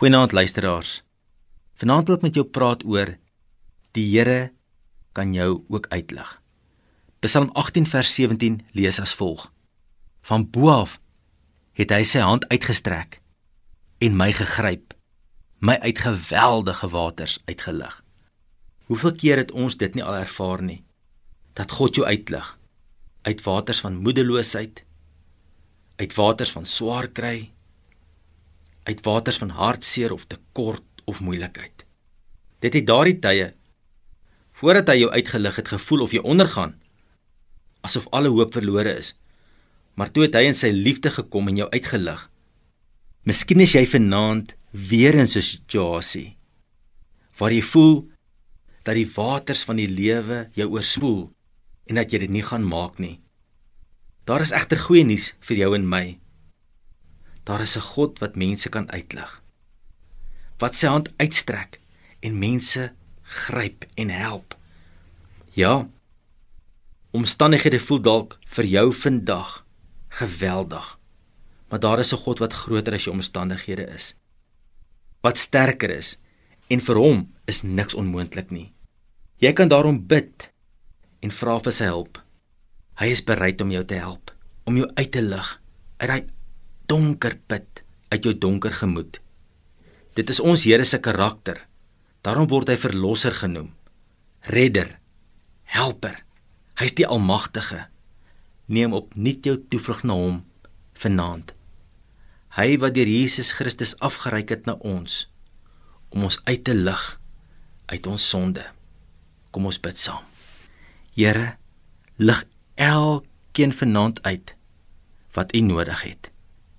Goeienaand luisteraars. Vanaand wil ek met jou praat oor die Here kan jou ook uitlig. Psalm 18 vers 17 lees as volg: Van bo af het hy sy hand uitgestrek en my gegryp, my uit geweldige waters uitgelig. Hoeveel keer het ons dit nie al ervaar nie? Dat God jou uitlig uit waters van moedeloosheid, uit waters van swaar kry, uit waters van hartseer of tekort of moeilikheid. Dit het daardie tye voordat hy jou uitgelig het gevoel of jy ondergaan asof alle hoop verlore is. Maar toe het hy in sy liefde gekom en jou uitgelig. Miskien is jy vanaand weer in 'n situasie waar jy voel dat die waters van die lewe jou oorspoel en dat jy dit nie gaan maak nie. Daar is egter goeie nuus vir jou en my. Daar is 'n God wat mense kan uitlig. Wat sy hand uitstrek en mense gryp en help. Ja. Omstandighede voel dalk vir jou vandag geweldig. Maar daar is 'n God wat groter as jou omstandighede is. Wat sterker is en vir hom is niks onmoontlik nie. Jy kan daarom bid en vra vir sy hulp. Hy is bereid om jou te help, om jou uit te lig uit daai donker put uit jou donker gemoed. Dit is ons Here se karakter. Daarom word hy verlosser genoem. Redder, helper. Hy's die almagtige. Neem op nuut jou toevlug na hom vanaand. Hy wat deur Jesus Christus afgereik het na ons om ons uit te lig uit ons sonde. Kom ons bid saam. Here, lig elkeen vanaand uit wat U nodig het